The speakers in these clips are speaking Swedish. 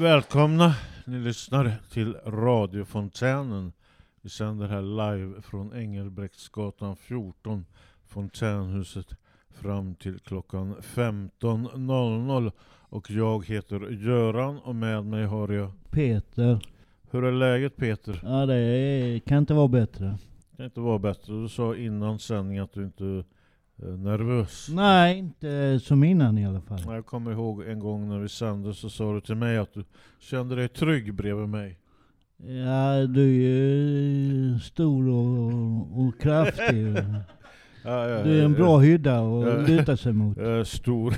Välkomna! Ni lyssnar till radiofontänen. Vi sänder här live från Engelbrektsgatan 14, Fontänhuset, fram till klockan 15.00. Och jag heter Göran och med mig har jag... Peter. Hur är läget Peter? Ja det är, kan inte vara bättre. kan inte vara bättre. Du sa innan sändning att du inte nervös. Nej, inte som innan i alla fall. Jag kommer ihåg en gång när vi sände så sa du till mig att du kände dig trygg bredvid mig. Ja, du är ju stor och, och kraftig. Ja, ja, du är en bra hydda att luta sig mot. Jag är stor.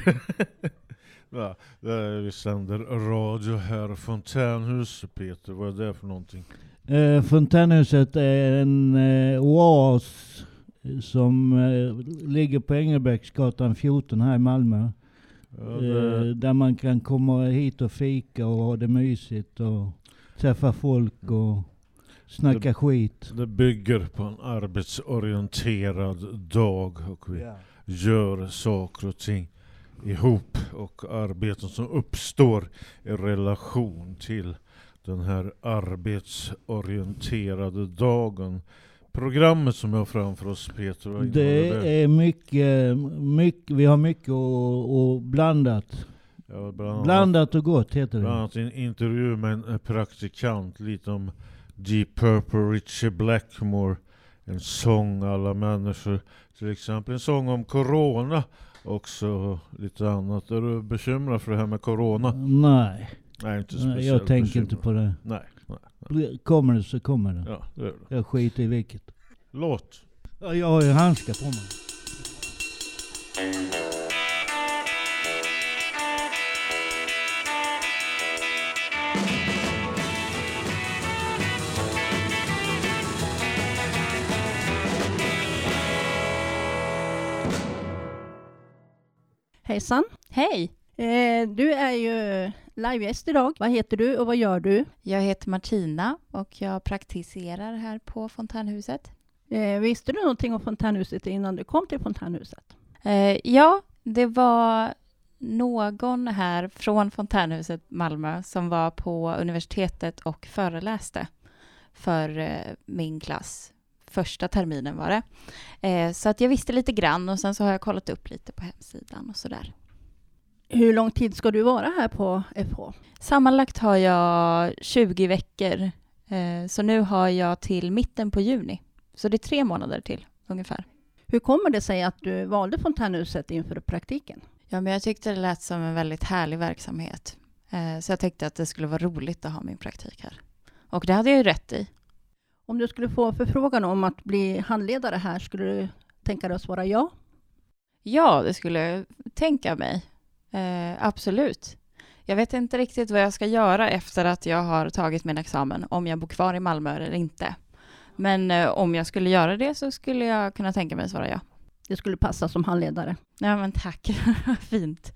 ja, vi sänder radio här. Fontänhuset Peter, vad är det för någonting? Eh, Fontänhuset är en eh, oas som eh, ligger på Engelbrektsgatan 14 här i Malmö. Ja, Eh, det, där man kan komma hit och fika och ha det mysigt och träffa folk och snacka skit. det bygger på en arbetsorienterad dag och vi gör saker och ting ihop och arbeten som uppstår i relation till den här arbetsorienterade dagen. Programmet som jag har framför oss Peter, Det är mycket, mycket, vi har mycket och, och blandat. Ja, bland, annat, Blandat och gott heter bland det. annat en intervju med en eh, praktikant, lite om Deep Purple, Richie Blackmore, en sång alla människor, till exempel en sång om Corona också lite annat. Är du bekymrad för det här med Corona? Nej, Nej, inte nej, speciellt jag tänker inte bekymrad. på det. Nej, nej. Kommer det så kommer det. Ja, det gör det. Jag skiter i vilket. Låt. Ja, Jag har ju handskar på mig. Hejsan! Hej! Eh, du är ju livegäst idag. Vad heter du och vad gör du? Jag heter Martina och jag praktiserar här på Fontänhuset. Eh, visste du någonting om Fontänhuset innan du kom till Fontänhuset? Eh, ja, det var någon här från Fontänhuset Malmö som var på universitetet och föreläste för eh, min klass. Första terminen var det. Eh, så att jag visste lite grann och sen så har jag kollat upp lite på hemsidan och sådär. Hur lång tid ska du vara här på FH? Sammanlagt har jag 20 veckor. Eh, så nu har jag till mitten på juni. Så det är tre månader till ungefär. Hur kommer det sig att du valde Fontänhuset inför praktiken? Ja, men jag tyckte det lät som en väldigt härlig verksamhet. Eh, så jag tänkte att det skulle vara roligt att ha min praktik här. Och det hade jag ju rätt i. Om du skulle få förfrågan om att bli handledare här, skulle du tänka dig att svara ja? Ja, det skulle jag tänka mig. Eh, absolut. Jag vet inte riktigt vad jag ska göra efter att jag har tagit min examen, om jag bor kvar i Malmö eller inte. Men eh, om jag skulle göra det så skulle jag kunna tänka mig svara ja. Det skulle passa som handledare. Ja, men tack. Fint.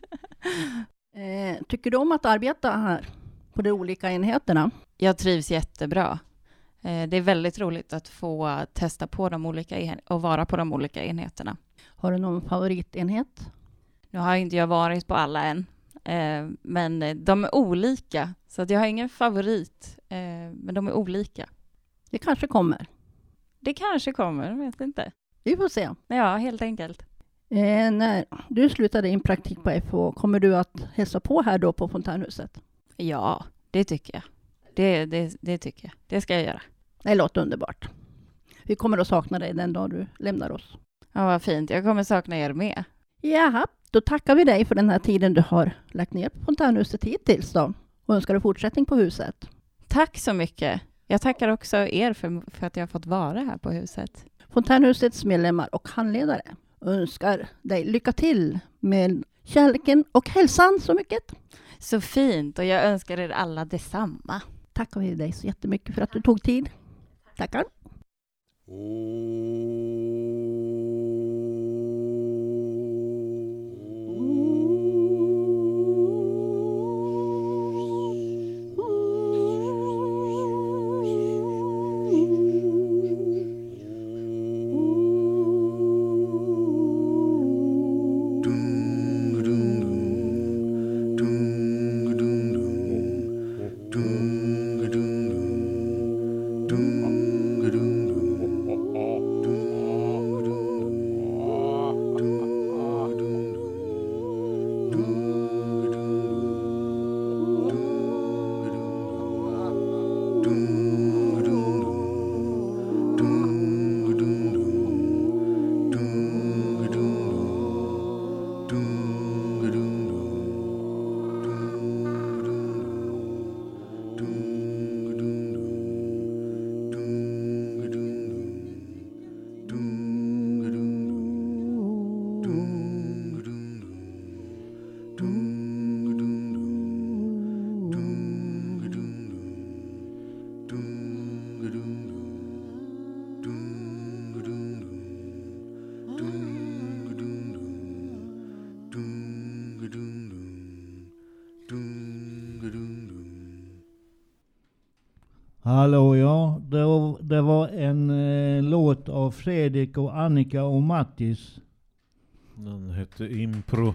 Eh, tycker du om att arbeta här på de olika enheterna? Jag trivs jättebra. Eh, det är väldigt roligt att få testa på de olika och vara på de olika enheterna. Har du någon favoritenhet? Nu har inte jag varit på alla än, eh, men de är olika. Så att jag har ingen favorit, eh, men de är olika. Det kanske kommer. Det kanske kommer, jag vet inte. Vi får se. Ja, helt enkelt. Eh, när du slutade din praktik på FH, kommer du att hälsa på här då på Fontänhuset? Ja, det tycker jag. Det, det, det tycker jag. Det ska jag göra. Det låter underbart. Vi kommer att sakna dig den dag du lämnar oss. Ja, vad fint. Jag kommer sakna er med. Jaha, då tackar vi dig för den här tiden du har lagt ner på Fontänhuset hittills då. Och önskar dig fortsättning på huset. Tack så mycket. Jag tackar också er för, för att jag har fått vara här på huset. Fontänhusets medlemmar och handledare önskar dig lycka till med kärleken och hälsan så mycket. Så fint och jag önskar er alla detsamma. Tackar vi dig så jättemycket för att du tog tid. Tackar. Doom Hallå ja, det var, det var en eh, låt av Fredrik och Annika och Mattis. Den hette Impro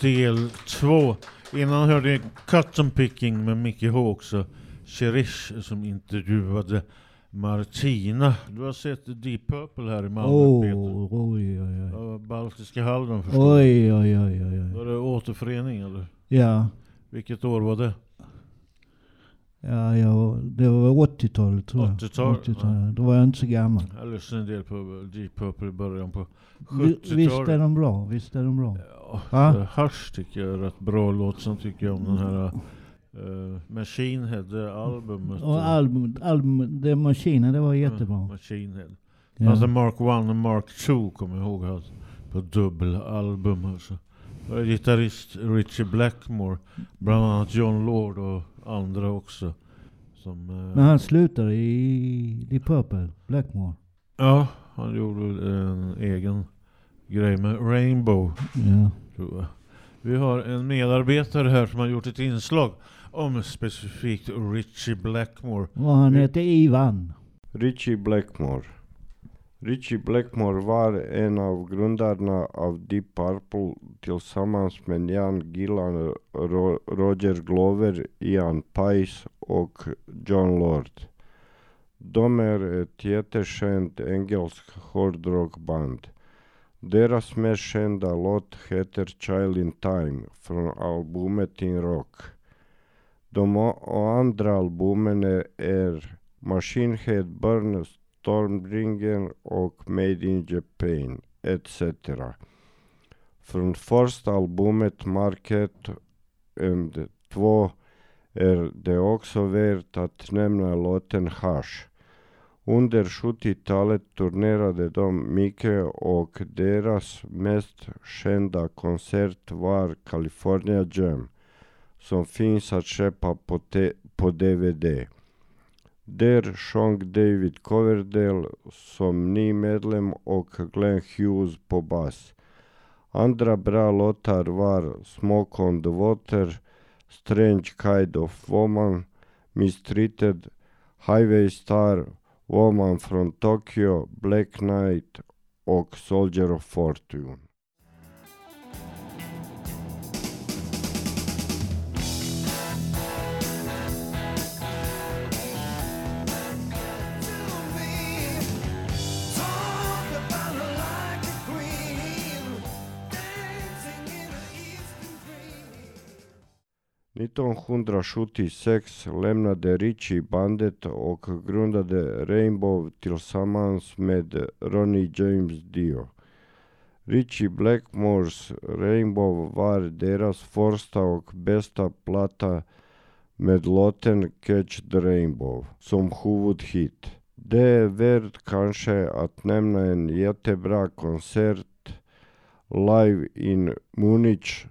del 2. Innan hörde jag Cotton Picking med Mickey Hawks och Cherish som intervjuade Martina. Du har sett Deep Purple här i Malmö Åh, Peter? oj, oj, oj. Baltiska halvön förstår. Oj, oj, oj, oj, Var det återförening eller? Ja, Vilket år var det? Ja, ja, det var 80-talet tror jag. 80-tal, 80-talet. Då var jag inte så gammal. Jag lyssnade en del på Deep Purple i början på Vi- Visst är 70-talet. de bra, visst är de bra. Ja? Hush tycker jag är rätt bra låt. Sen tycker jag om den här uh, Machine Head, det albumet. Och album, album The Machine, det var Ja, jättebra. Machine Head. Ja. Alltså Mark 1 och Mark 2 kommer jag ihåg. Alltså, på dubbelalbum alltså. Gitarrist Richie Blackmore. Bland annat John Lord och andra också. Som, eh, Men han slutade i Deep Purple, Blackmore. Ja, han gjorde en egen grej med Rainbow. Ja. tror jag. Vi har en medarbetare här som har gjort ett inslag om specifikt Richie Blackmore. Och han heter Ivan. Richie Blackmore. Richie Blackmore var en av grundarna av Deep Purple tillsammans med Ian Gillan, Ro- Roger Glover, Ian Pice och John Lord. De är ett jättekänt engelskt hårdrockband. Deras mest kända låt heter Child in Time från albumet In Rock. De andra albumen är, Machine Head Burns Stormbringer och Made in Japan etc. Från första albumet Market and 2 är det också värt att nämna låten Hush. Under 70-talet turnerade de mycket och deras mest kända konsert var California Jam som finns att köpa på, på DVD. Där sjöng David Coverdale som ny medlem och Glenn Hughes på bas. Andra bra låtar var Smoke on the Water, Strange Kind of Woman, Mistreated, Highway Star, Woman from Tokyo, Black Knight och Soldier of Fortune. Нитон Хундра шути секс, лемна де ричи бандет ок грунда де Рейнбов тилсаманс мед Рони Джеймс Дио. Ричи Блекморс, Рейнбов вар дерас форста ок беста плата мед лотен кеч де Рейнбов, сум хувуд хит. Де верт канше ат немна ен јетебра концерт лайв ин Мунич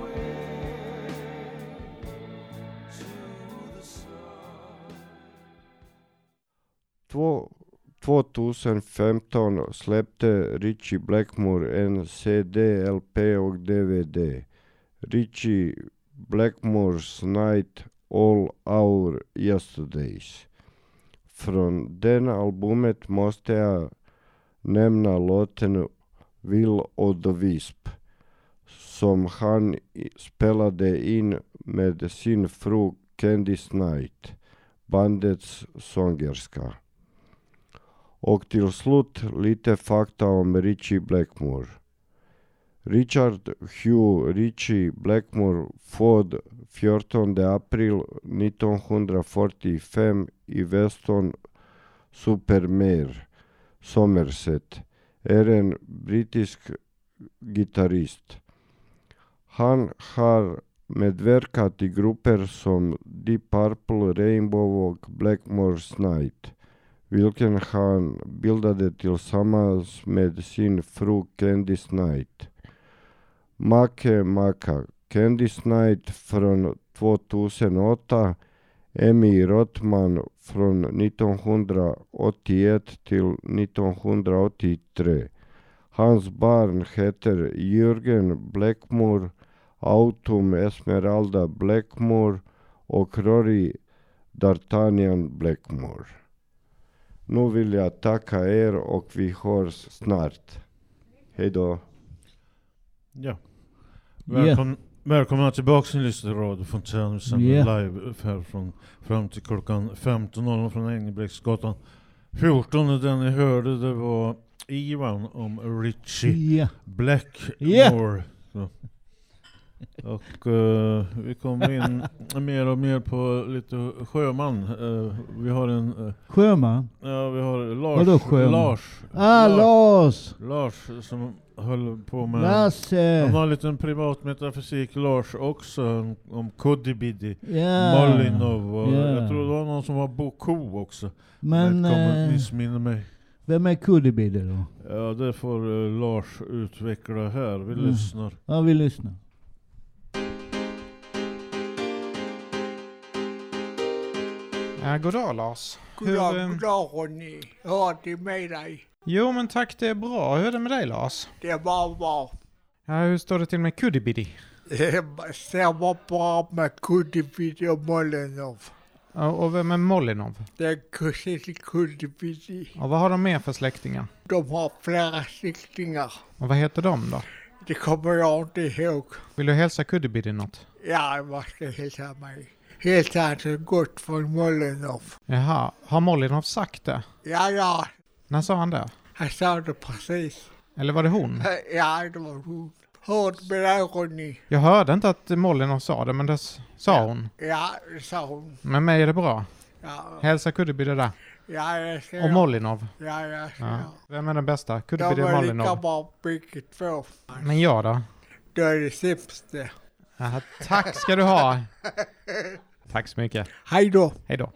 way to the sun. Två- 2015 släppte Richie Blackmore en CD, LP och DVD. Richie Blackmores Night All Our Yesterdays. Från den albumet måste jag nämna låten Will of the Wisp som han spelade in med sin fru Candice Knight, bandets sångerska. Och till slut lite fakta om Richie Blackmore. Richard Hugh Richie Blackmore född 14 april 1945 i Weston Supermare, Somerset, är en brittisk gitarrist. Han har medverkat i grupper som Deep Purple, Rainbow och Blackmore's Night, vilken han bildade tillsammans med sin fru Candice Knight. Make Maka, Candice Knight från 2008 Emmy Rottman från 1981 till 1983. Hans barn heter Jürgen Blackmore, Autumn Esmeralda Blackmore och Rory D'Artagnan Blackmore. Nu vill jag tacka er och vi hörs snart. Hej då. Ja. Välkommen, Välkomna tillbaka till Lyssna Radio Fontän. Vi sänder Ja. live här från, fram till klockan 15.00 från Engelbrektsgatan 14. Och Den ni hörde det var Ivan om Richie Ja. Blackmore. Så. Och eh, vi kommer in mer och mer på lite sjöman. Eh, vi har en, eh, Sjöman? ja vi har Lars. Vadå sjöman? Lars. Ah, Lars! Lars som höll på med... Lasse! Han har en liten privat metafysik, Lars, också om, om Kodibidi, Ja. Molinov och Ja. jag tror det var någon som var Boko också. Men jag kommer eh, missminna mig. vem är Kuddibidde då? Ja, det får eh, Lars utveckla här. Vi Mm. lyssnar. Ja, vi lyssnar. Ja, god dag Lars. Goddag, Hur, eh, goddag Ronny. Hur är det med dig? Jo men tack, det är bra. Hur är det med dig Lars? Det är bara bra. Ja, hur står det till med ser bara bra med Kuddipidi och Molinov. Och vem är Molinov? Det är kusin till Kuddipidi. Och vad har de mer för släktingar? De har flera släktingar. Och vad heter de då? Det kommer jag inte ihåg. Vill du hälsa Kuddibiddy något? Ja, vad ska jag hälsa mig? Hälsa så gott från Molinov. Jaha, har Molinov sagt det? Ja, ja, När sa han det? han sa det precis. Eller var det hon? Ja, det var hon. Hörde Ronny? Jag hörde inte att Molinov sa det, men det sa hon. Ja, det sa hon. Med mig är det bra. Ja, Hälsa Kuddibiddy där. ja jag ska Och göra. Molinov. Ja, jag ska Ja. Vem är den bästa? De Kuddibiddy eller var lika Molinov? bra bägge två. Men jag då? Du är det sämsta. Jaha, tack ska du ha. Tack så mycket. Hej då. Hej då.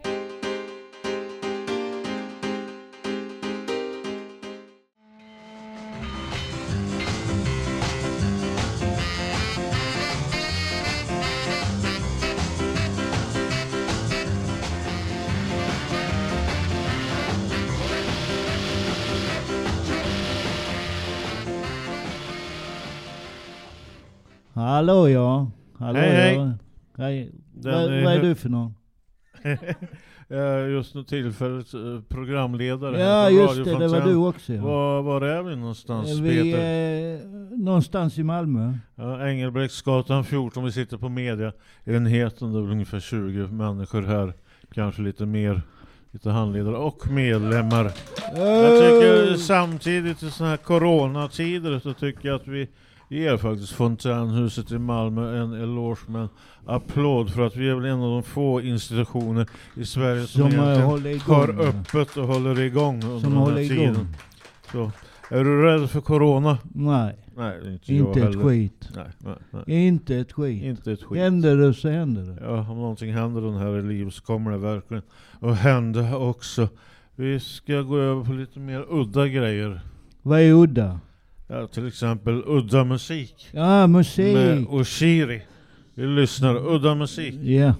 Hallå ja. Hallå Hej, hej. ja. Hej. Den Vad, är- vad är du för någon? Jag är just nu tillfället eh, programledare. Ja just det, det var du också ja. Var, var är vi någonstans Vi Peter? är någonstans i Malmö. Ja, Engelbrektsgatan 14, vi sitter på mediaenheten, det är väl ungefär 20 människor här. Kanske lite mer, lite handledare och medlemmar. Jag tycker samtidigt i sådana här coronatider så tycker jag att vi ger faktiskt Fontänhuset i Malmö en eloge med en applåd för att vi är väl en av de få institutioner i Sverige som, Som eh, har öppet och håller igång under Som den här igång. tiden. Så, är du rädd för corona? Nej, Nej, inte, inte ett skit. Nej, nej, nej. Inte ett skit. Inte ett skit. Händer det så händer det. Ja, om någonting händer den här i livet så kommer det verkligen att hända också. Vi ska gå över på lite mer udda grejer. Vad är udda? Ja, till exempel udda musik. Ja, musik. Med Oshiri. Vi lyssnar. Udda musik. Ja.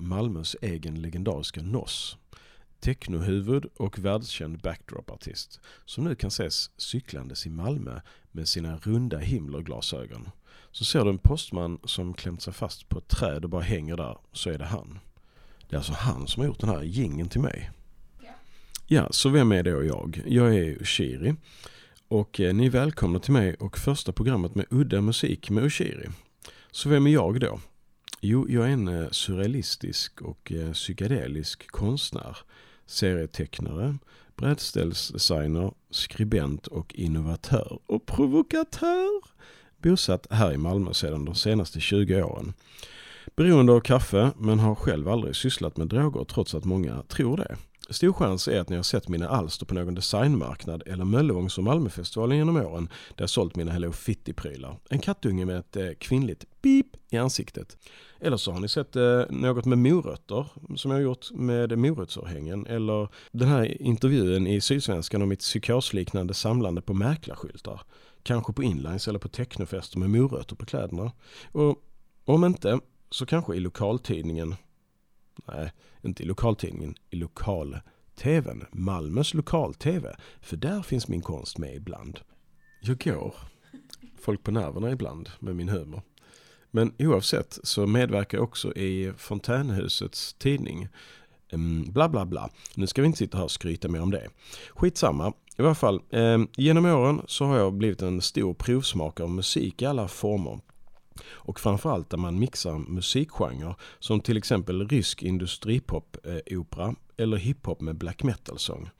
Malmös egen legendariska Noss. Technohuvud och världskänd backdrop-artist som nu kan ses cyklandes i Malmö med sina runda himmelglasögon. Så ser du en postman som klämt sig fast på ett träd och bara hänger där, så är det han. Det är alltså han som har gjort den här gingen till mig. Ja, så vem är då jag? Jag är Shiri och eh, ni är välkomna till mig och första programmet med udda musik med Ushiri. Så vem är jag då? Jo, jag är en eh, surrealistisk och eh, psykedelisk konstnär, serietecknare, brädställsdesigner, skribent och innovatör och provokatör. Bosatt här i Malmö sedan de senaste 20 åren. Beroende av kaffe men har själv aldrig sysslat med droger trots att många tror det. Stor chans är att ni har sett mina alster på någon designmarknad eller Möllevångs och Malmöfestivalen genom åren där jag sålt mina Hello Kitty-prylar. En kattunge med ett eh, kvinnligt pip i ansiktet. Eller så har ni sett eh, något med morötter som jag har gjort med morotsörhängen. Eller den här intervjun i Sydsvenskan om mitt psykosliknande samlande på mäklarskyltar. Kanske på inlines eller på technofester med morötter på kläderna. Och om inte så kanske i lokaltidningen Nej, inte i lokaltidningen, i lokal-tvn. Malmös lokal-tv. För där finns min konst med ibland. Jag går folk på nerverna ibland med min humor. Men oavsett så medverkar jag också i Fontänhusets tidning. Ehm, bla bla bla. Nu ska vi inte sitta här och skryta mer om det. Skitsamma. I varje fall, eh, genom åren så har jag blivit en stor provsmakare av musik i alla former. Och framförallt där man mixar musikgenrer som till exempel rysk industripop-opera eller hiphop med black metal-sång.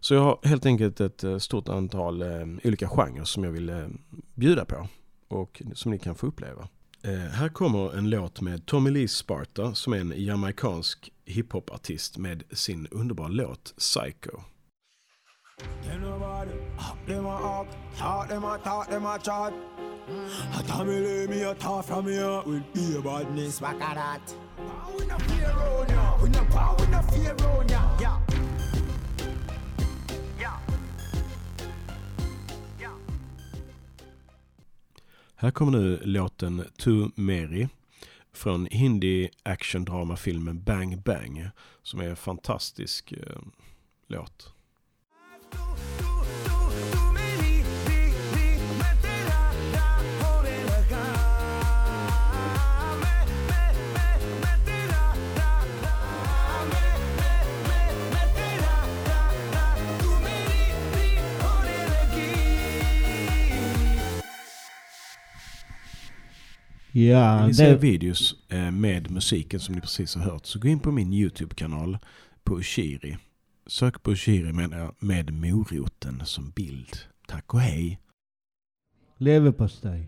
Så jag har helt enkelt ett eh, stort antal eh, olika genrer som jag vill eh, bjuda på och som ni kan få uppleva. Här kommer en låt med Tommy Lee Sparta som är en jamaikansk hiphopartist med sin underbara låt Psycho. Them nobody, them a up, talk them a talk them a chat. A Tommy lay me a talk from here with be a badness back at that. In the fear round ya, we no power in the fear round ya, yeah. Här kommer nu låten To Mary från hindi action-dramafilmen Bang Bang som är en fantastisk eh, låt. Ja, Vill ni se det, videos eh, med musiken som ni precis har hört så gå in på min YouTube-kanal på Ushiri. Sök på Ushiri med, med moroten som bild. Tack och hej! leverpastej.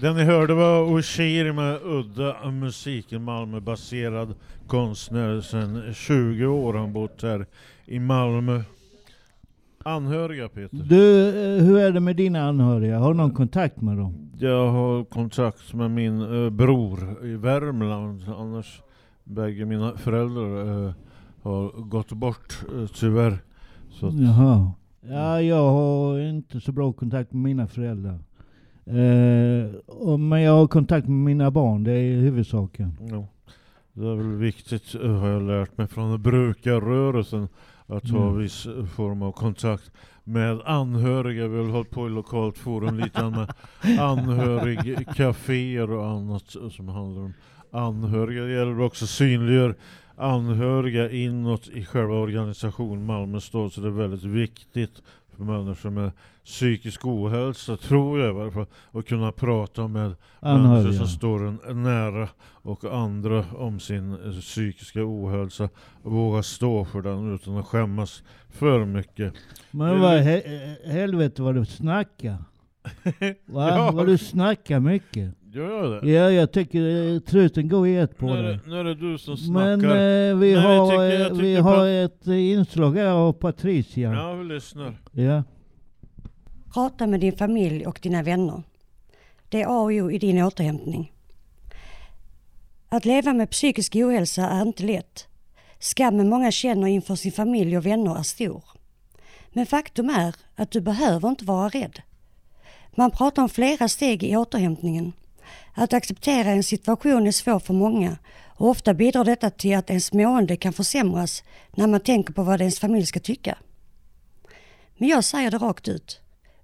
Den ni hörde var Oshiri med udda musik, en Malmöbaserad konstnär sedan 20 år. Han bott här i Malmö. Anhöriga Peter? Du, eh, hur är det med dina anhöriga? Har du någon kontakt med dem? Jag har kontakt med min eh, bror i Värmland. Annars bägge mina föräldrar eh, har gått bort eh, tyvärr. Så att, Jaha. Ja, jag har inte så bra kontakt med mina föräldrar. Eh, och, men jag har kontakt med mina barn, det är huvudsaken. ja, det är väl viktigt eh, har jag lärt mig från brukarrörelsen att ha Mm. viss eh, form av kontakt med anhöriga. Vi har hållit på i lokalt forum lite med anhörigcaféer och annat som handlar om anhöriga. Det gäller också synliggör anhöriga inåt i själva organisationen Malmö stad. Så det är väldigt viktigt för människor med psykisk ohälsa, tror jag i varje fall, att kunna prata med människor Anhöriga. som står en nära och andra om sin eh, psykiska ohälsa. Och våga stå för den utan att skämmas för mycket. Men vad he helvete vad du snackar. Va? Ja. Vad du snackar mycket. Gör jag det? Ja, jag tycker eh, truten går i ett på Nu är det, nu är det du som Men snackar. eh, vi, Nej, jag har, tycker- jag eh, vi tycker har på- ett eh, inslag här av Patricia. Ja, vi lyssnar. Ja. Prata med din familj och dina vänner. Det är A och O i din återhämtning. Att leva med psykisk ohälsa är inte lätt. Skammen många känner inför sin familj och vänner är stor. Men faktum är att du behöver inte vara rädd. Man pratar om flera steg i återhämtningen. Att acceptera en situation är svårt för många och ofta bidrar detta till att ens mående kan försämras när man tänker på vad ens familj ska tycka. Men jag säger det rakt ut.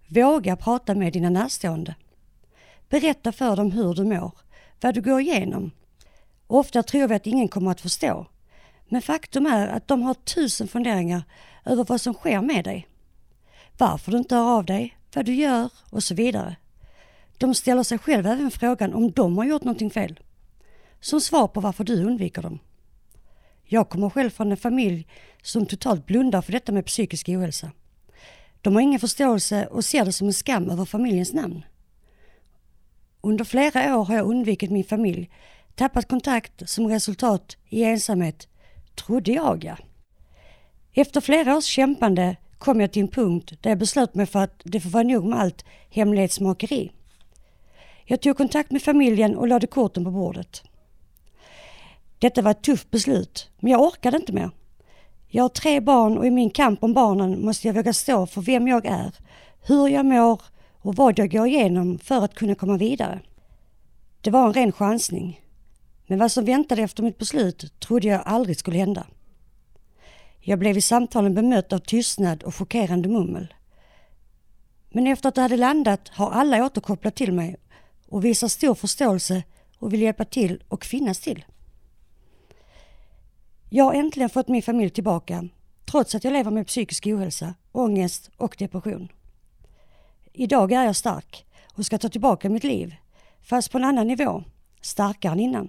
Våga prata med dina närstående. Berätta för dem hur du mår, vad du går igenom. Ofta tror vi att ingen kommer att förstå. Men faktum är att de har tusen funderingar över vad som sker med dig. Varför du inte hör av dig, vad du gör och så vidare. De ställer sig själva även frågan om de har gjort någonting fel. Som svar på varför du undviker dem. Jag kommer själv från en familj som totalt blundar för detta med psykisk ohälsa. De har ingen förståelse och ser det som en skam över familjens namn. Under flera år har jag undvikit min familj, tappat kontakt som resultat i ensamhet, trodde jag ja. Efter flera års kämpande kom jag till en punkt där jag beslöt mig för att det får vara nog med allt hemlighetsmakeri. Jag tog kontakt med familjen och lade korten på bordet. Detta var ett tufft beslut, men jag orkade inte mer. Jag har tre barn och i min kamp om barnen måste jag våga stå för vem jag är, hur jag mår och vad jag går igenom för att kunna komma vidare. Det var en ren chansning. Men vad som väntade efter mitt beslut trodde jag aldrig skulle hända. Jag blev i samtalen bemött av tystnad och chockerande mummel. Men efter att det hade landat har alla återkopplat till mig och visar stor förståelse och vill hjälpa till och finnas till. Jag har äntligen fått min familj tillbaka trots att jag lever med psykisk ohälsa, ångest och depression. Idag är jag stark och ska ta tillbaka mitt liv, fast på en annan nivå, starkare än innan.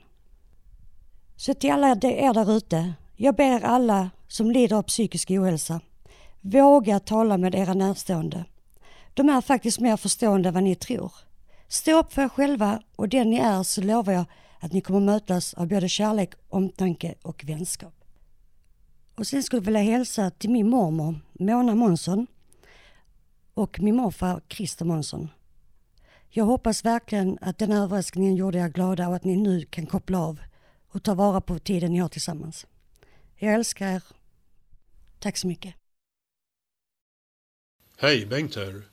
Så till alla er där ute, jag ber alla som lider av psykisk ohälsa, våga tala med era närstående. De är faktiskt mer förstående än vad ni tror. Stå upp för er själva och den ni är så lovar jag att ni kommer mötas av både kärlek, omtanke och vänskap. Och sen skulle jag vilja hälsa till min mormor Mona Månsson och min morfar Christer Månsson. Jag hoppas verkligen att den överraskningen gjorde er glada och att ni nu kan koppla av och ta vara på tiden ni har tillsammans. Jag älskar er. Tack så mycket. Hej, Bengt här.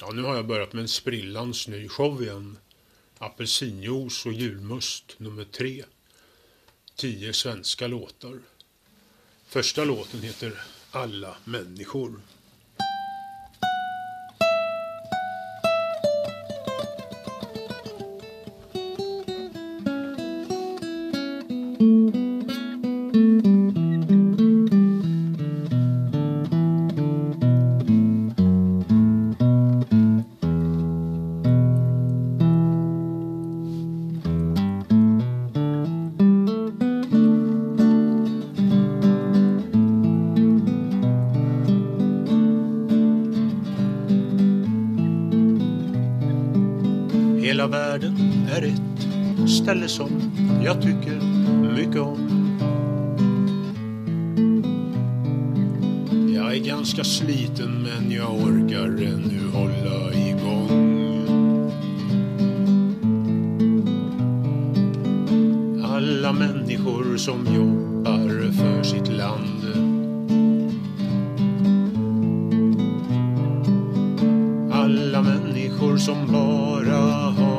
Ja, nu har jag börjat med en sprillans ny show igen. Apelsinjuice och julmust nummer tre. Tio svenska låtar. Första låten heter Alla människor. Bara har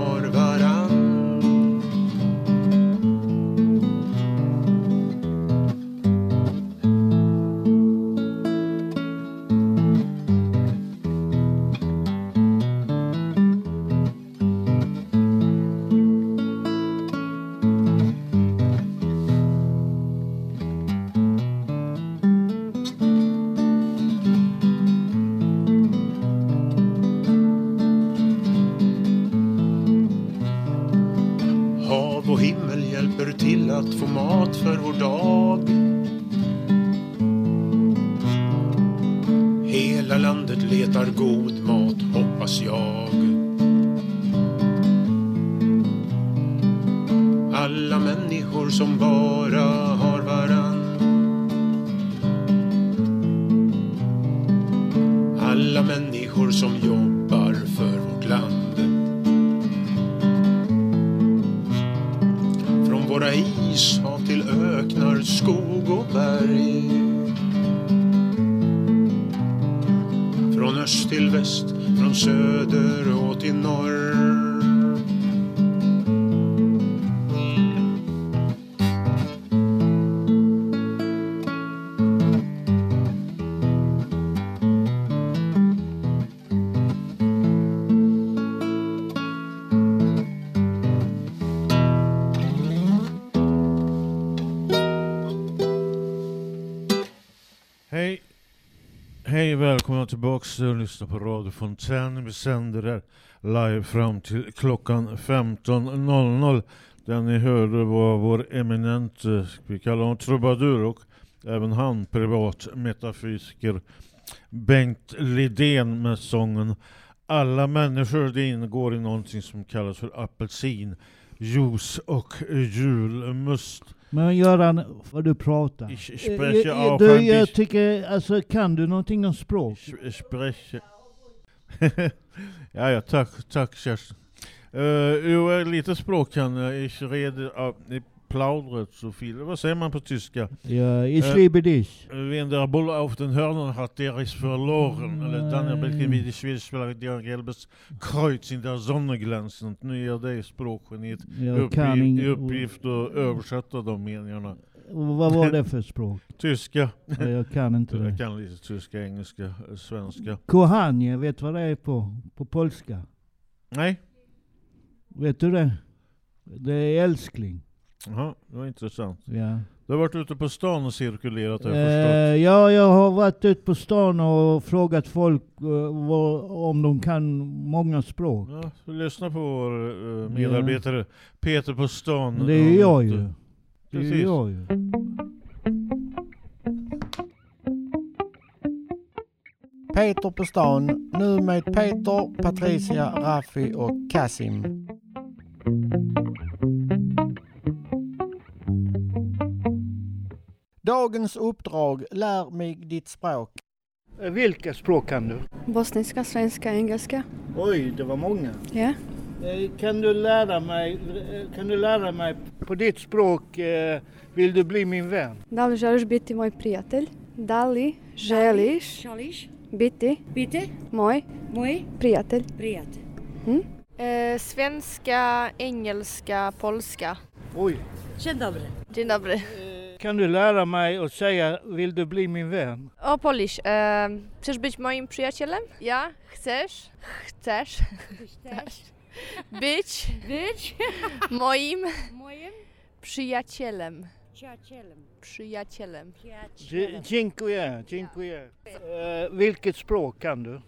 Hej, välkomna tillbaks Du lyssna på Radio Fontän. Vi sänder här live fram till klockan 15.00. Den ni hörde var vår eminent, eh, vi kallar honom trubadur och även han privat metafysiker Bengt Lidén med sången Alla människor det ingår i någonting som kallas för apelsin, juice och julmust. Men Göran, vad du pratar. Ich Eh, spreche eh, auch du, jag tycker, alltså kan du någonting om språk? Spreche... ja, ja, tack, tack Kerstin. Uh, jo, lite språk kan jag. Ich rede uh, plaudret so viel. Vad säger man på tyska? Ja, ich liebe dich. Wenn der Bull auf den Hörnern hat, der ist verloren. Eller dann er belkin wie die Schwedischsprache, der gelbes Kreuz in der Sonne glänser. Und nu är det språkgeniet Jag ing- i uppgift att översätta de meningarna. Vad var det för språk? Tyska. Ja, jag kan inte Jag det. kan lite tyska, engelska, eh, svenska. Kochanie, vet du vad det är på, på polska? Nej. Vet du det? Det är älskling. Jaha, det var intressant. Ja. Du har varit ute på stan och cirkulerat har jag Eh, förstått. ja, jag har varit ute på stan och frågat folk eh, vad, om de kan många språk. Ja, så lyssna på vår eh, medarbetare Peter på stan. Det är jag Ja, ju. Det är Precis. jag ju. Peter på stan, nu med Peter, Patricia, Raffi och Kasim. Dagens uppdrag, lär mig ditt språk. Eh, Vilka språk kan du? Bosniska, svenska, engelska. Oj, det var många. Ja. Eh, Kan du lära mig, eh, kan du lära mig på ditt språk, eh, vill du bli min vän? Da li želiš biti moj prijatelj? Da li želiš biti, biti moj, moj prijatelj? prijatelj. Mm? E, svenska, engelska, polska. Oj. Dzień dobry. Dzień dobry. Kan du lära mig att säga, vill du bli min vän? O, Polish. E, chcesz być moim przyjacielem? Ja? Chcesz? Chcesz? Być? Być? Moim Moim przyjacielem. przyjacielem. Przyjacielem. Dzie- Dziękuję, dziękuję. Eh, vilket språk kan du?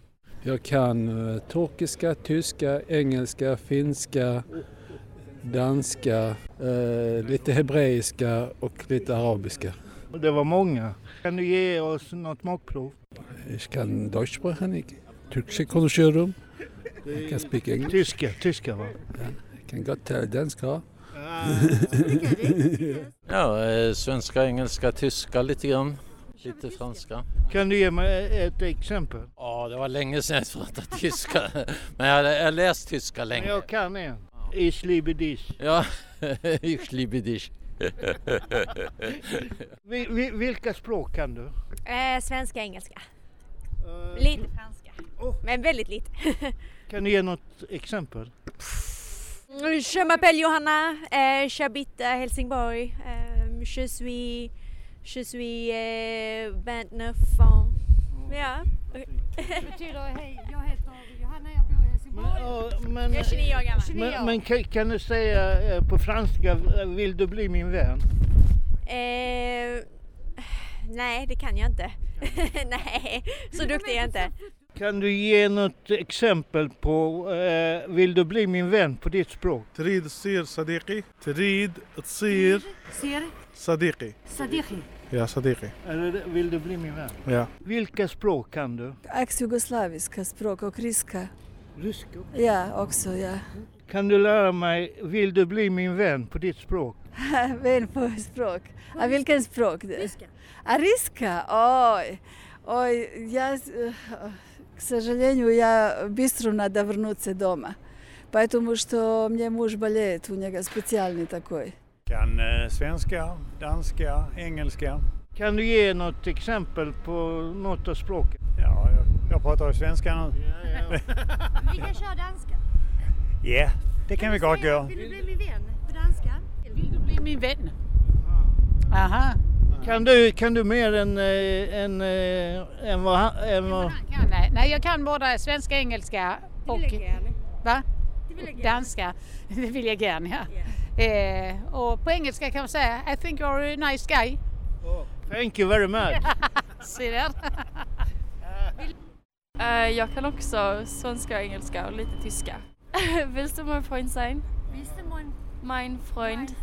Jag kan eh, turkiska, tyska, engelska, finska, danska, eh, lite hebreiska och lite arabiska. Det var många. Kan du ge oss något smakprov? Ich kann Deutsch sprechen, ich türkische konuşuyorum. Jag kan speak English. Tyska, tyska va? Jag kan gott tala danska. Ja, eh, svenska, engelska, tyska lite grann. Lite franska. Kan du ge mig ett exempel? Ja, det var länge sedan jag pratade tyska. Men jag har jag läst tyska länge. Jag kan en. Ich liebe dich. Ja, ich liebe dich. Vi, vi, vilka språk kan du? Eh, svenska, engelska. Lite franska. Men väldigt lite. Kan du ge något exempel? Je m'appelle Johanna, eh, j'habite à Helsingborg. Eh, je suis, je suis eh, 29 ans. Ja. Det betyder hej, jag heter Johanna, jag men, men, jag är 29 år gammal. 29 år. Men, kan, kan du säga eh, på franska, eh, vill du bli min vän? Eh, nej, det kan jag inte. nej, så duktig är jag inte. Kan du ge något exempel på eh, Vill du bli min vän på ditt språk? Trid sir sadiqi. Trid sir sadiqi. Sadiqi. Ja, sadiqi. Vill du bli min vän? Ja. Vilka språk kan du? Ex-jugoslaviska språk och ryska. Ryska? Ja, också ja. Kan du lära mig, vill du bli min vän på ditt språk? Vän på språk. А vilken språk? Ryska. А ryska? Oj. Oj, я, э, к сожалению, я быстро надо вернуться дома. Поэтому что мне муж болеет, у него специальный такой. Kan eh, svenska, danska, engelska. Kan du ge något exempel på något av språken? Ja, jag, jag pratar ju svenska nu. Vi kan köra danska. Ja, det kan vi gott göra. Vill du bli min vän på danska? Vill du bli min vän? Aha. Kan du, kan du mer än, eh, än, eh, än vad han... Än vad... Kan, nej. nej, jag kan både svenska, engelska och vill jag gärna. va? Det vill jag gärna. danska. Det vill jag gärna, ja. Eh, och på engelska kan man säga I think you're a nice guy. Thank you very much. Se där. Eh, jag kan också svenska, och engelska och lite tyska. Willst du mein Freund sein? Willst du mein, Mein Freund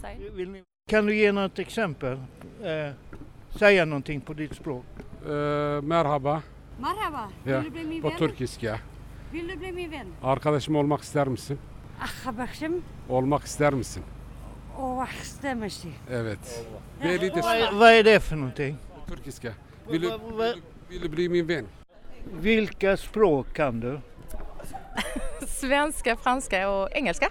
sein? Vill ni- Kan du ge något exempel? Eh, säga någonting på ditt språk. Ee, merhaba. Merhaba. Ya, Vill du bli min på vän? turkiska. Vill du bli min vän? Arkadaşım olmak ister misin? Arkadaşım Olmak ister misin? och stämmer Evet. Det är lite Vad är, det för någonting? turkiska. Vill du, vill du bli min vän? Vilka språk kan du? Svenska, franska och engelska.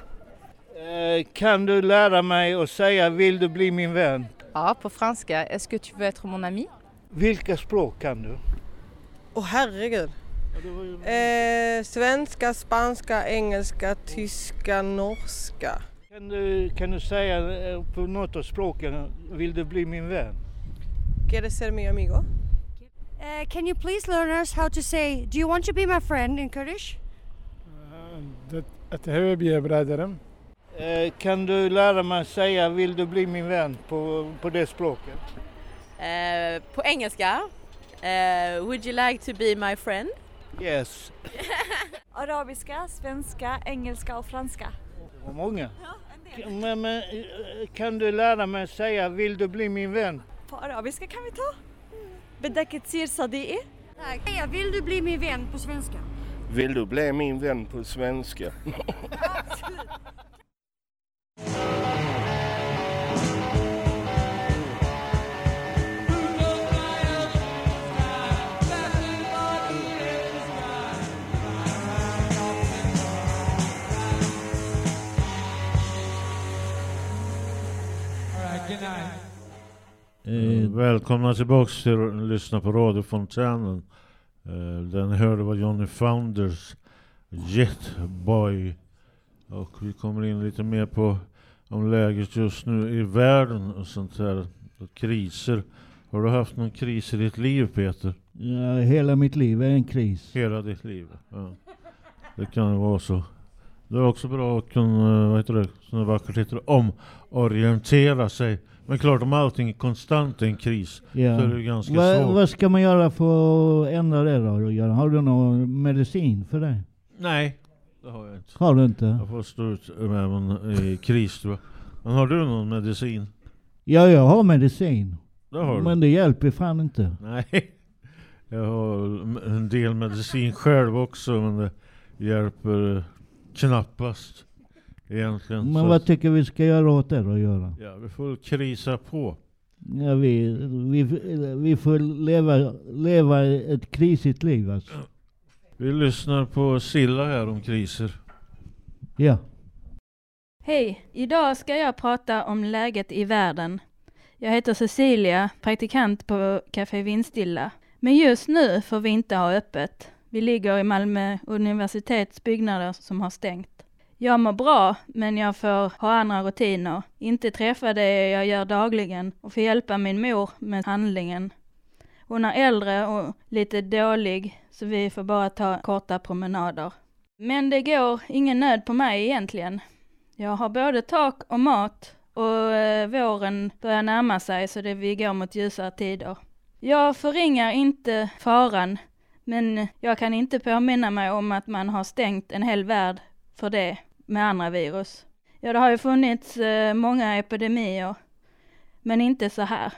Eh, kan du lära mig att säga vill du bli min vän? Ja, på franska. Est-ce que tu veux être mon ami? Vilka språk kan du? Åh herregud. Eh, svenska, spanska, engelska, tyska, norska. Kan du, kan du säga eh, på något av språken vill du bli min vän? ¿Quieres ser mi amigo? Uh, can you please learn us how to say do you want to be my friend in Kurdish? Att hövbiye bröderum. Eh, kan du lära mig säga vill du bli min vän på, på det språket? Uh, på engelska. Uh, would you like to be my friend? Yes. Arabiska, svenska, engelska och franska. Det var många. Men, men kan du lära mig säga vill du bli min vän? På arabiska kan vi ta. بدك تصير صديقي؟ Tack. Säga, Vill du bli min vän på svenska? Vill du bli min vän på svenska? Eh, Välkomna tillbaks till att lyssna på radiofontänen. Eh, den hörde var Johnny Founders Jetboy. Och vi kommer in lite mer på om läget just nu i världen och sånt där. Och kriser. Har du haft någon kris i ditt liv Peter? Ja, hela mitt liv är en kris. Hela ditt liv? Ja. Det kan vara så. Det är också bra att kunna, vad heter det, som det vackert heter, omorientera sig. Men klart om allting är konstant i en kris Ja. så är det ganska Va, svårt. vad ska man göra för att ändra det då? Göran? Har du någon medicin för det? Nej, det har jag inte. Har du inte? Jag får stå ut med en i kris tror jag. Men har du någon medicin? Ja, jag har medicin. Det har du. Men det hjälper fan inte. Nej. Jag har en del medicin själv också men det hjälper knappast egentligen. Men Så- vad tycker vi ska göra åt det då, Göran? Ja, vi får krisa på. Ja, vi, vi, vi får leva, leva ett krisigt liv alltså. Vi lyssnar på Silla här om kriser. Ja. Hej! Idag ska jag prata om läget i världen. Jag heter Cecilia, praktikant på Café Vindstilla. Men just nu får vi inte ha öppet. Vi ligger i Malmö universitets byggnader som har stängt. Jag mår bra, men jag får ha andra rutiner. Inte träffa det jag gör dagligen och få hjälpa min mor med handlingen. Hon är äldre och lite dålig, så vi får bara ta korta promenader. Men det går ingen nöd på mig egentligen. Jag har både tak och mat och eh, våren börjar närma sig så det vi går mot ljusare tider. Jag förringar inte faran, men jag kan inte påminna mig om att man har stängt en hel värld för det med andra virus. Ja, det har ju funnits eh, många epidemier, men inte så här.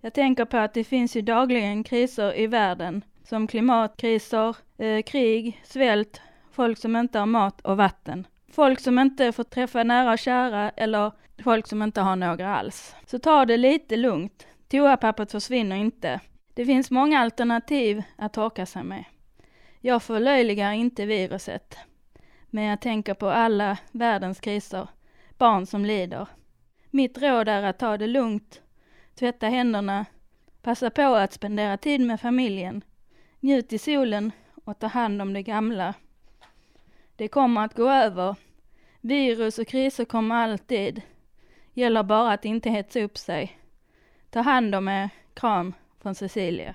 Jag tänker på att det finns ju dagligen kriser i världen, som klimatkriser, eh, krig, svält, folk som inte har mat och vatten. Folk som inte får träffa nära och kära eller folk som inte har några alls. Så ta det lite lugnt. Toapappret försvinner inte. Det finns många alternativ att torka sig med. Jag förlöjligar inte viruset. Men jag tänker på alla världens kriser. Barn som lider. Mitt råd är att ta det lugnt. Tvätta händerna. Passa på att spendera tid med familjen. Njut i solen och ta hand om det gamla. Det kommer att gå över. Virus och kriser kommer alltid. Gäller bara att inte hetsa upp sig. Ta hand om er. Kram från Cecilia.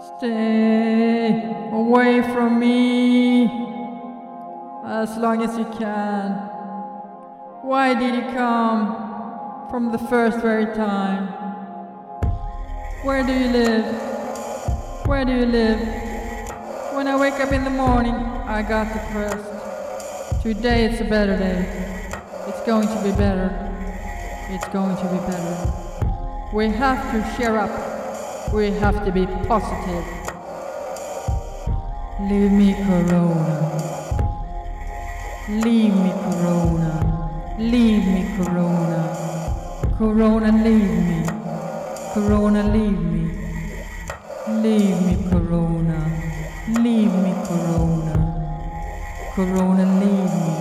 Stay away from me as long as you can. Why did you come from the first very time? Where do you live? Where do you live? When I wake up in the morning, I got depressed. Today it's a better day. It's going to be better. It's going to be better. We have to cheer up. We have to be positive. Leave me Corona. Leave me Corona. Leave me Corona. Corona leave me. Corona leave me. Leave me Corona. Leave me Corona. Corona leave me.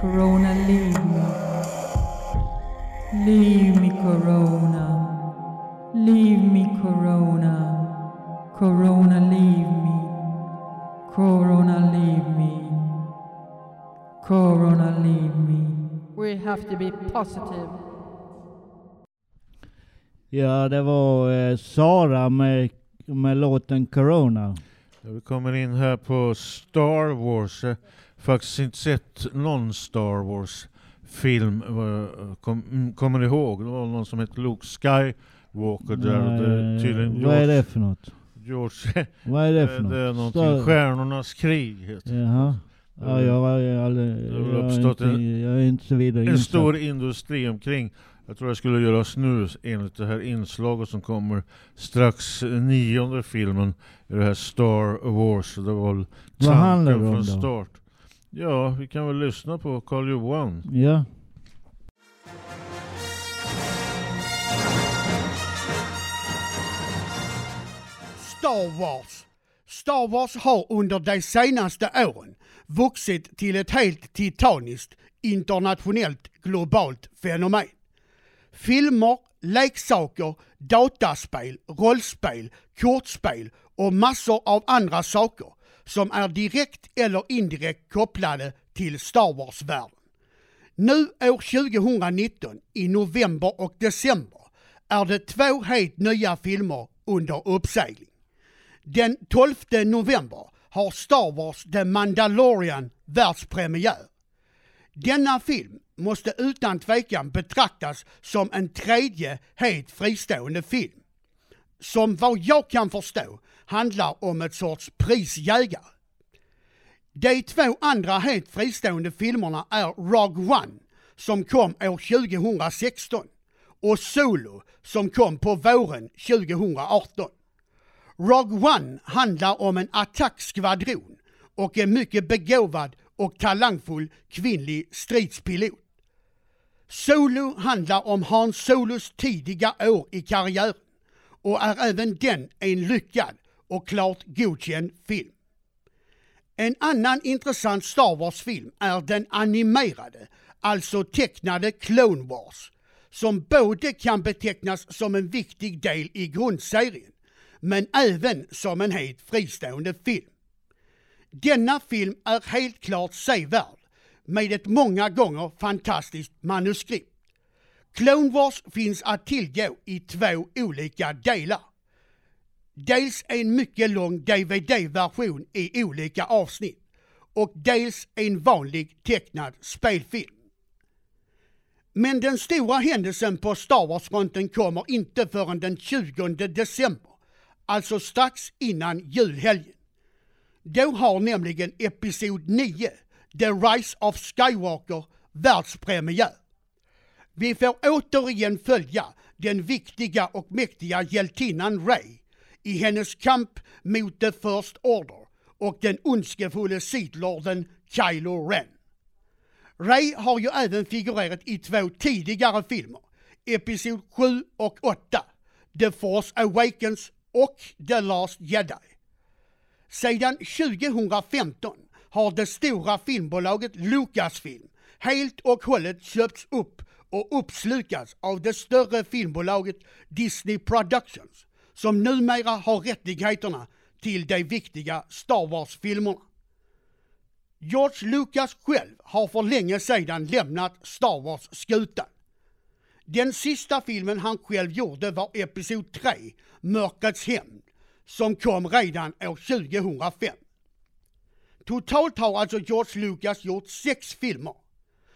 Corona leave me. Leave me Corona. Leave me Corona. Corona leave me. Corona leave me. Corona leave me. We have to be positive. Ja, det var eh, Sara med, med låten Corona. Vi kommer in här på Star Wars. Jag har faktiskt inte sett någon Star Wars film. jag Kom, mm, kommer ihåg? Det var någon som hette Luke Skywalker där. det är tydligen vad är George- det för något? George, Vad är det för Eh, Det är något? någonting, Star- Stjärnornas krig heter det. Jaha. Ja, jag, har- jag, aldrig- Det jag, är uppstått inte, en- jag är inte så vidare En insatt. stor industri omkring. Jag tror jag skulle göra snus enligt det här inslaget som kommer strax nionde filmen i det här Star Wars. Det var väl Vad handlar det om från då? start. Ja, vi kan väl lyssna på Karl Johan. Ja. Star Wars. Star Wars har under de senaste åren vuxit till ett helt titaniskt internationellt globalt fenomen. Filmer, leksaker, dataspel, rollspel, kortspel och massor av andra saker som är direkt eller indirekt kopplade till Star Wars-världen. Nu år 2019, i november och december, är det två helt nya filmer under uppsegling. Den 12 november har Star Wars The Mandalorian världspremiär. Denna film måste utan tvekan betraktas som en tredje helt fristående film. Som vad jag kan förstå handlar om ett sorts prisjägare. De två andra helt fristående filmerna är Rogue One som kom år 2016 och Solo som kom på våren 2018. Rogue One handlar om en attackskvadron och en mycket begåvad och talangfull kvinnlig stridspilot. Solo handlar om Hans Solos tidiga år i karriären och är även den en lyckad och klart godkänd film. En annan intressant Star Wars-film är den animerade, alltså tecknade Clone Wars, som både kan betecknas som en viktig del i grundserien, men även som en helt fristående film. Denna film är helt klart sevärd, med ett många gånger fantastiskt manuskript. Clone Wars finns att tillgå i två olika delar. Dels en mycket lång DVD-version i olika avsnitt och dels en vanlig tecknad spelfilm. Men den stora händelsen på Star Wars-fronten kommer inte förrän den 20 december, alltså strax innan julhelgen. Då har nämligen Episod 9, The Rise of Skywalker, världspremiär. Vi får återigen följa den viktiga och mäktiga hjältinnan Rey i hennes kamp mot The First Order och den ondskefulle Sith-lorden Kylo Ren. Rey har ju även figurerat i två tidigare filmer, Episod 7 och 8, The Force Awakens och The Last Jedi. Sedan 2015 har det stora filmbolaget Lucasfilm helt och hållet köpts upp och uppslukats av det större filmbolaget Disney Productions som numera har rättigheterna till de viktiga Star Wars-filmerna. George Lucas själv har för länge sedan lämnat Star Wars-skutan. Den sista filmen han själv gjorde var Episod 3, Mörkrets hämnd, som kom redan år 2005. Totalt har alltså George Lucas gjort sex filmer.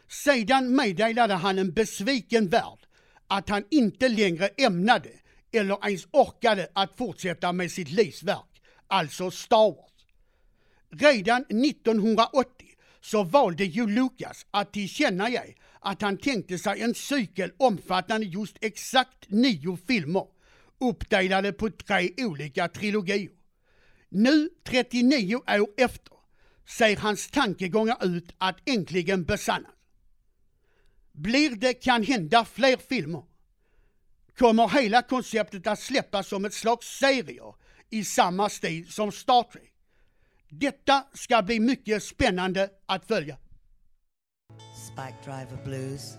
Sedan meddelade han en besviken värld att han inte längre ämnade eller ens orkade att fortsätta med sitt livsverk, alltså Star Wars. Redan 1980 så valde ju Lucas att tillkännage att han tänkte sig en cykel omfattande just exakt nio filmer, uppdelade på tre olika trilogier. Nu, 39 år efter, ser hans tankegångar ut att äntligen besannas. Blir det kan hända fler filmer? Kommer hela konceptet att släppas som ett slags serier i samma stil som Star Trek? Detta ska bli mycket spännande att följa. Spike Driver Blues.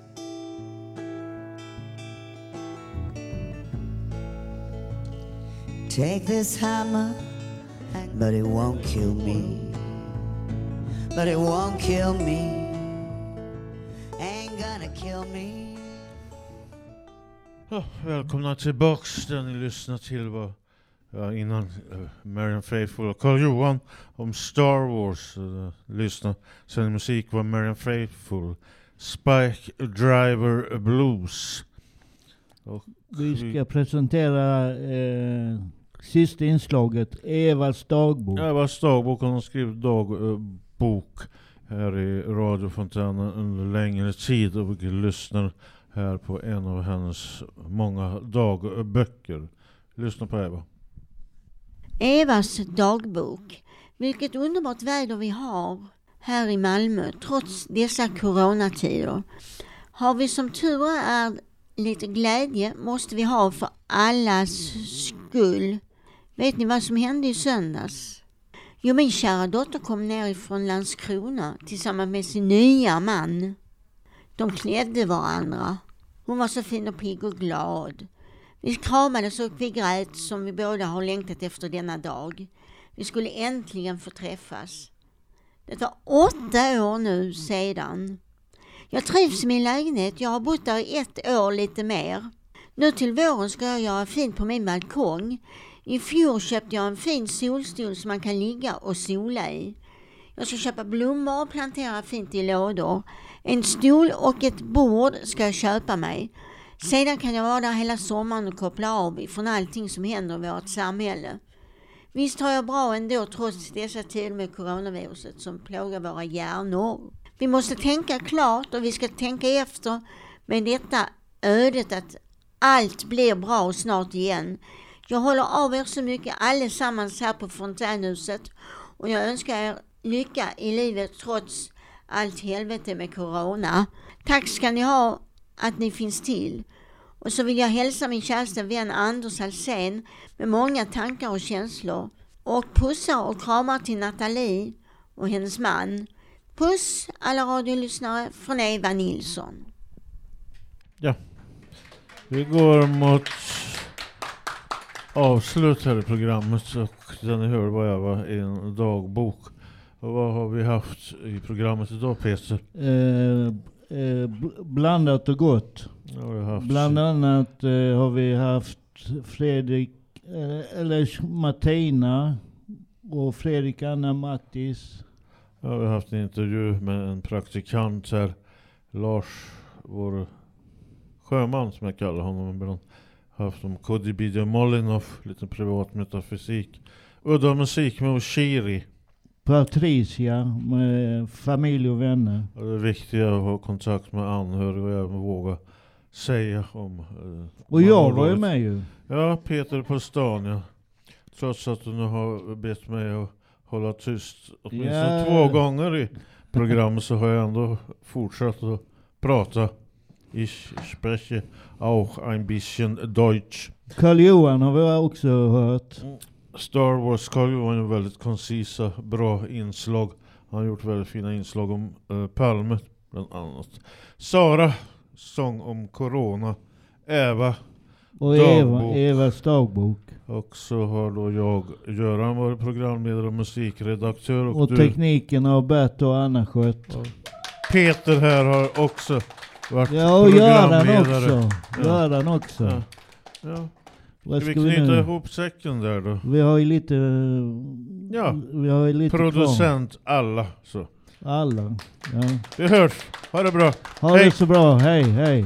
Take this hammer, but it won't kill me. But it won't kill me. Ain't gonna kill me. Ja, välkomna tillbaks där ni lyssnar till vad ja, innan uh, Marian Faithfull och Carl Johan om Star Wars. Uh, lyssna. Sen musik var Marian Faithfull. Spike Driver Blues. Och Vi ska presentera eh, sista inslaget, Evas dagbok. Evas dagbok, hon har skrivit dagbok här i radiofontänen under längre tid och vi lyssnar här på en av hennes många dagböcker. Lyssna på Eva. Evas dagbok. Vilket underbart väder vi har här i Malmö trots dessa coronatider. Har vi som tur är lite glädje måste vi ha för allas skull. Vet ni vad som hände i söndags? Jo, min kära dotter kom ner ifrån Landskrona tillsammans med sin nya man. De klädde varandra. Hon var så fin och pigg och glad. Vi kramades och vi grät som vi båda har längtat efter denna dag. Vi skulle äntligen få träffas. Det var åtta år nu sedan. Jag trivs i min lägenhet. Jag har bott där i ett år lite mer. Nu till våren ska jag göra fint på min balkong. I fjol köpte jag en fin solstol som man kan ligga och sola i. Jag ska köpa blommor och plantera fint i lådor. En stol och ett bord ska jag köpa mig. Sedan kan jag vara där hela sommaren och koppla av ifrån allting som händer i vårt samhälle. Visst har jag bra ändå trots dessa tider med coronaviruset som plågar våra hjärnor. Vi måste tänka klart och vi ska tänka efter med detta ödet att allt blir bra snart igen. Jag håller av er så mycket allesammans här på Fontänhuset och jag önskar er lycka i livet trots allt helvete med corona. Tack ska ni ha att ni finns till. Och så vill jag hälsa min käraste vän Anders Alsen med många tankar och känslor. Och pussar och kramar till Nathalie och hennes man. Puss alla radiolyssnare från Eva Nilsson. Ja. Vi går mot avslut här i programmet och den ni hör var jag var i en dagbok. Och vad har vi haft i programmet idag Peter? Eh, eh, bl- blandat och gott. Ja, Bland annat eh, har vi haft Fredrik, eh, eller Martina och Fredrik Anna Mattis. Ja, vi har haft en intervju med en praktikant här. Lars, vår sjöman som jag kallar honom ibland. Haft om Kodibidja Molinov, lite privat metafysik. Udda musik med Oshiri. Patricia med familj och vänner. Och det är viktigt att ha kontakt med anhöriga och även våga säga om... Eh, Och jag var ju med ju. Ja, Peter på stan ja. Trots att du nu har bett mig att hålla tyst åtminstone Ja. två gånger i programmet så har jag ändå fortsatt att prata. Ich spreche auch ein bisschen Deutsch. Karl Johan har vi också hört. Star Wars, Carl Johan är väldigt koncisa, bra inslag. Han har gjort väldigt fina inslag om eh, Palme bland annat. Sara, sång om Corona. Eva, Och Eva, dagbok. Evas dagbok. Och så har då jag, Göran, varit programledare och musikredaktör. Och, Och tekniken har Bert och Anna skött. Peter här har också varit Ja, och Göran programledare. också. Göran också. Ja. Ja. Vad Ska vi vi knyta nu? ihop säcken där då? Vi har ju lite... Ja, Vi har ju lite producent alla. Så. Alla. Ja. Vi hörs. Ha det bra. Ha Hej. det så bra. Hej, hej.